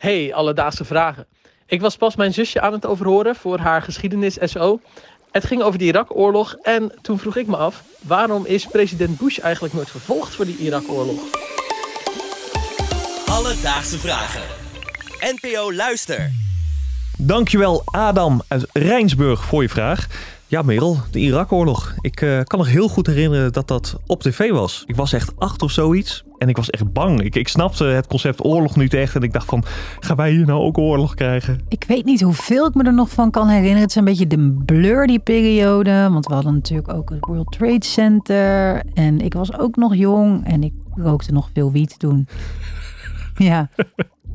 Hey, alledaagse vragen. Ik was pas mijn zusje aan het overhoren voor haar geschiedenis SO. Het ging over de Irak-oorlog en toen vroeg ik me af... waarom is president Bush eigenlijk nooit vervolgd voor die Irak-oorlog? Alledaagse vragen. NPO Luister. Dankjewel Adam uit Rijnsburg voor je vraag. Ja, Merel, de Irak-oorlog. Ik eh, kan nog heel goed herinneren dat dat op tv was. Ik was echt acht of zoiets en ik was echt bang. Ik, ik snapte het concept oorlog niet echt en ik dacht van, gaan wij hier nou ook oorlog krijgen? Ik weet niet hoeveel ik me er nog van kan herinneren. Het is een beetje de blur die periode, want we hadden natuurlijk ook het World Trade Center en ik was ook nog jong en ik rookte nog veel wiet toen. Ja,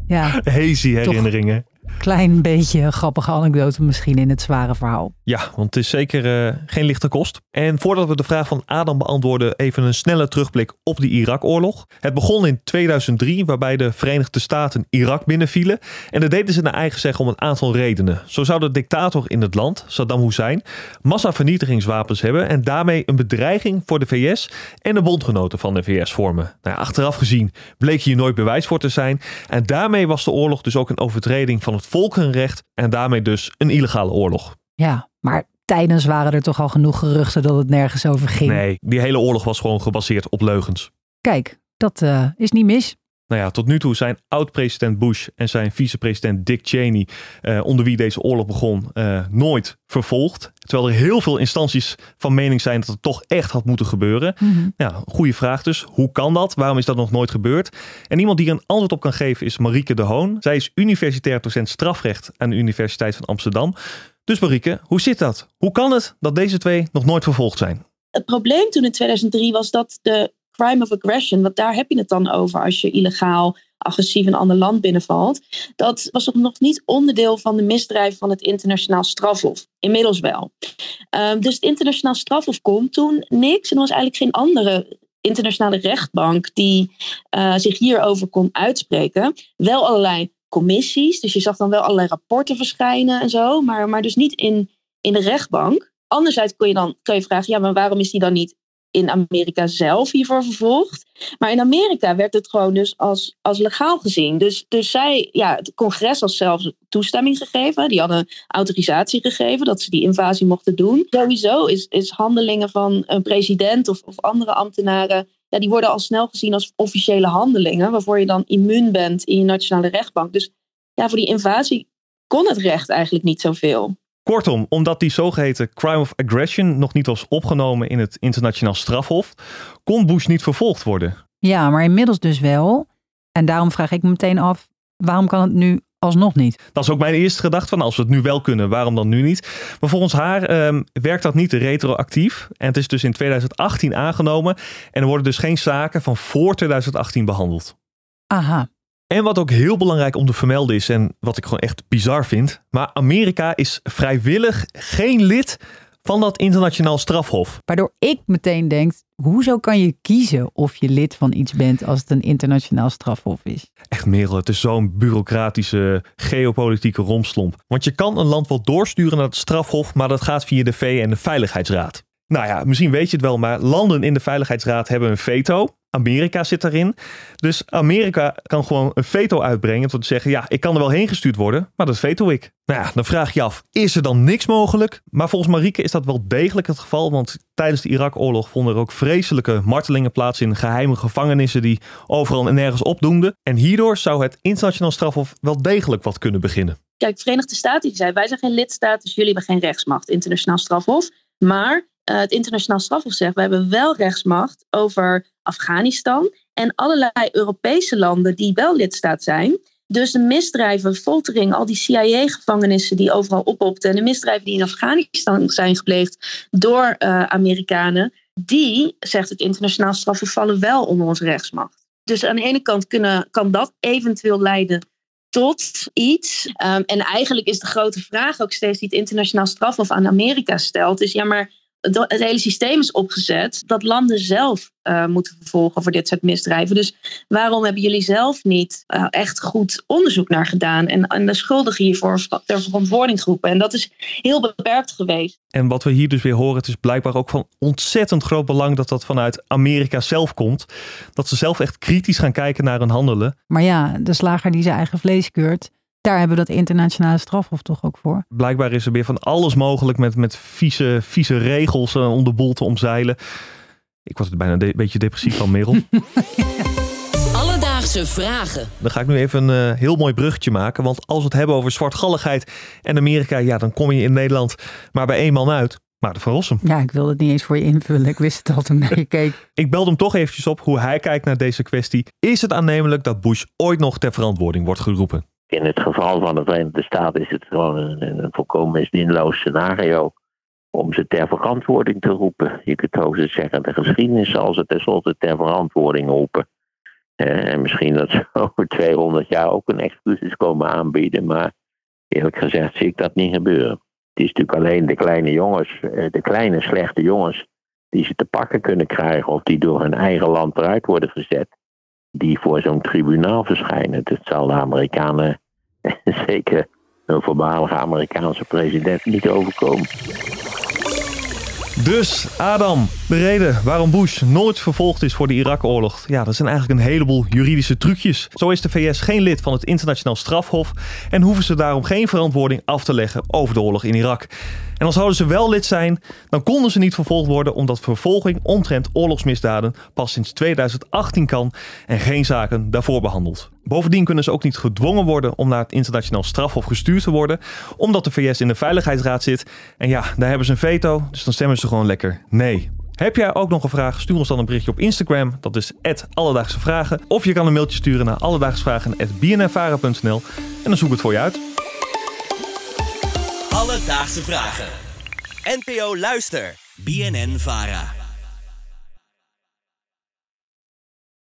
ja. Hazy herinneringen. Klein beetje grappige anekdote misschien in het zware verhaal. Ja, want het is zeker uh, geen lichte kost. En voordat we de vraag van Adam beantwoorden, even een snelle terugblik op die Irak-oorlog. Het begon in 2003, waarbij de Verenigde Staten Irak binnenvielen. En dat deden ze naar eigen zeggen om een aantal redenen. Zo zou de dictator in het land, Saddam Hussein, massavernietigingswapens hebben en daarmee een bedreiging voor de VS en de bondgenoten van de VS vormen. Nou achteraf gezien bleek hier nooit bewijs voor te zijn. En daarmee was de oorlog dus ook een overtreding van het volkenrecht en daarmee dus een illegale oorlog. Ja, maar tijdens waren er toch al genoeg geruchten dat het nergens over ging. Nee, die hele oorlog was gewoon gebaseerd op leugens. Kijk, dat uh, is niet mis. Nou ja, tot nu toe zijn oud-president Bush en zijn vicepresident Dick Cheney, uh, onder wie deze oorlog begon, uh, nooit vervolgd. Terwijl er heel veel instanties van mening zijn dat het toch echt had moeten gebeuren. Mm -hmm. Ja, goede vraag dus. Hoe kan dat? Waarom is dat nog nooit gebeurd? En iemand die er een antwoord op kan geven is Marieke de Hoon. Zij is universitair docent strafrecht aan de Universiteit van Amsterdam. Dus Marieke, hoe zit dat? Hoe kan het dat deze twee nog nooit vervolgd zijn? Het probleem toen in 2003 was dat de crime of aggression, want daar heb je het dan over als je illegaal agressief een ander land binnenvalt. Dat was nog niet onderdeel van de misdrijf van het internationaal strafhof. Inmiddels wel. Um, dus het internationaal strafhof kon toen niks. En er was eigenlijk geen andere internationale rechtbank die uh, zich hierover kon uitspreken. Wel allerlei commissies, dus je zag dan wel allerlei rapporten verschijnen en zo, maar, maar dus niet in, in de rechtbank. Anderzijds kun je dan kun je vragen, ja, maar waarom is die dan niet in Amerika zelf hiervoor vervolgd. Maar in Amerika werd het gewoon dus als, als legaal gezien. Dus, dus zij, ja, het congres had zelfs toestemming gegeven. Die hadden autorisatie gegeven dat ze die invasie mochten doen. Sowieso is, is handelingen van een president of, of andere ambtenaren. Ja, die worden al snel gezien als officiële handelingen. Waarvoor je dan immuun bent in je nationale rechtbank. Dus ja, voor die invasie kon het recht eigenlijk niet zoveel. Kortom, omdat die zogeheten crime of aggression nog niet was opgenomen in het internationaal strafhof, kon Bush niet vervolgd worden. Ja, maar inmiddels dus wel. En daarom vraag ik me meteen af, waarom kan het nu alsnog niet? Dat is ook mijn eerste gedachte van als we het nu wel kunnen, waarom dan nu niet? Maar volgens haar um, werkt dat niet retroactief. En het is dus in 2018 aangenomen. En er worden dus geen zaken van voor 2018 behandeld. Aha. En wat ook heel belangrijk om te vermelden is, en wat ik gewoon echt bizar vind, maar Amerika is vrijwillig geen lid van dat internationaal strafhof. Waardoor ik meteen denk, hoezo kan je kiezen of je lid van iets bent als het een internationaal strafhof is? Echt Merel, het is zo'n bureaucratische geopolitieke romslomp. Want je kan een land wel doorsturen naar het strafhof, maar dat gaat via de VN en de Veiligheidsraad. Nou ja, misschien weet je het wel, maar landen in de Veiligheidsraad hebben een veto. Amerika zit daarin. Dus Amerika kan gewoon een veto uitbrengen. Tot te zeggen, ja, ik kan er wel heen gestuurd worden, maar dat veto ik. Nou ja, dan vraag je af, is er dan niks mogelijk? Maar volgens Marieke is dat wel degelijk het geval. Want tijdens de Irak-oorlog vonden er ook vreselijke martelingen plaats in geheime gevangenissen die overal en nergens opdoemden. En hierdoor zou het internationaal strafhof wel degelijk wat kunnen beginnen. Kijk, de Verenigde Staten die zei, wij zijn geen lidstaat, dus jullie hebben geen rechtsmacht, internationaal strafhof. Maar uh, het internationaal strafhof zegt, we hebben wel rechtsmacht over Afghanistan en allerlei Europese landen die wel lidstaat zijn. Dus de misdrijven, foltering, al die CIA-gevangenissen die overal opopten en de misdrijven die in Afghanistan zijn gepleegd door uh, Amerikanen, die, zegt het internationaal strafhof, vallen wel onder onze rechtsmacht. Dus aan de ene kant kunnen, kan dat eventueel leiden tot iets. Um, en eigenlijk is de grote vraag ook steeds die het internationaal strafhof aan Amerika stelt, is ja, maar het hele systeem is opgezet dat landen zelf uh, moeten vervolgen voor dit soort misdrijven. Dus waarom hebben jullie zelf niet uh, echt goed onderzoek naar gedaan en, en de schuldigen hiervoor ter verantwoording geroepen? En dat is heel beperkt geweest. En wat we hier dus weer horen, het is blijkbaar ook van ontzettend groot belang dat dat vanuit Amerika zelf komt. Dat ze zelf echt kritisch gaan kijken naar hun handelen. Maar ja, de slager die zijn eigen vlees keurt, daar hebben we dat internationale strafhof toch ook voor. Blijkbaar is er weer van alles mogelijk met, met vieze, vieze regels uh, om de boel te omzeilen. Ik was er bijna een beetje depressief van, Merel. Alledaagse vragen. Dan ga ik nu even een uh, heel mooi bruggetje maken. Want als we het hebben over zwartgalligheid en Amerika, ja, dan kom je in Nederland maar bij één man uit. Maar de Van Rossum. Ja, ik wilde het niet eens voor je invullen. Ik wist het al toen keek. ik belde hem toch eventjes op hoe hij kijkt naar deze kwestie. Is het aannemelijk dat Bush ooit nog ter verantwoording wordt geroepen? In het geval van de Verenigde Staten is het gewoon een, een volkomen zinloos scenario om ze ter verantwoording te roepen. Je kunt ook zeggen, de geschiedenis zal ze tenslotte ter verantwoording roepen. En misschien dat ze over 200 jaar ook een excuses komen aanbieden, maar eerlijk gezegd zie ik dat niet gebeuren. Het is natuurlijk alleen de kleine jongens, eh, de kleine slechte jongens, die ze te pakken kunnen krijgen of die door hun eigen land eruit worden gezet, die voor zo'n tribunaal verschijnen. Dat zal de Amerikanen, zeker een voormalige Amerikaanse president, niet overkomen. Dus, Adam, de reden waarom Bush nooit vervolgd is voor de Irak-oorlog. Ja, dat zijn eigenlijk een heleboel juridische trucjes. Zo is de VS geen lid van het internationaal strafhof en hoeven ze daarom geen verantwoording af te leggen over de oorlog in Irak. En als zouden ze wel lid zijn, dan konden ze niet vervolgd worden omdat vervolging omtrent oorlogsmisdaden pas sinds 2018 kan en geen zaken daarvoor behandeld. Bovendien kunnen ze ook niet gedwongen worden om naar het internationaal strafhof gestuurd te worden, omdat de VS in de Veiligheidsraad zit. En ja, daar hebben ze een veto, dus dan stemmen ze gewoon lekker nee. Heb jij ook nog een vraag? Stuur ons dan een berichtje op Instagram. Dat is Alledaagse Vragen. Of je kan een mailtje sturen naar alledaagsvragen.bnnvara.nl en dan zoek ik het voor je uit. Alledaagse Vragen. NPO Luister. BNN Vara.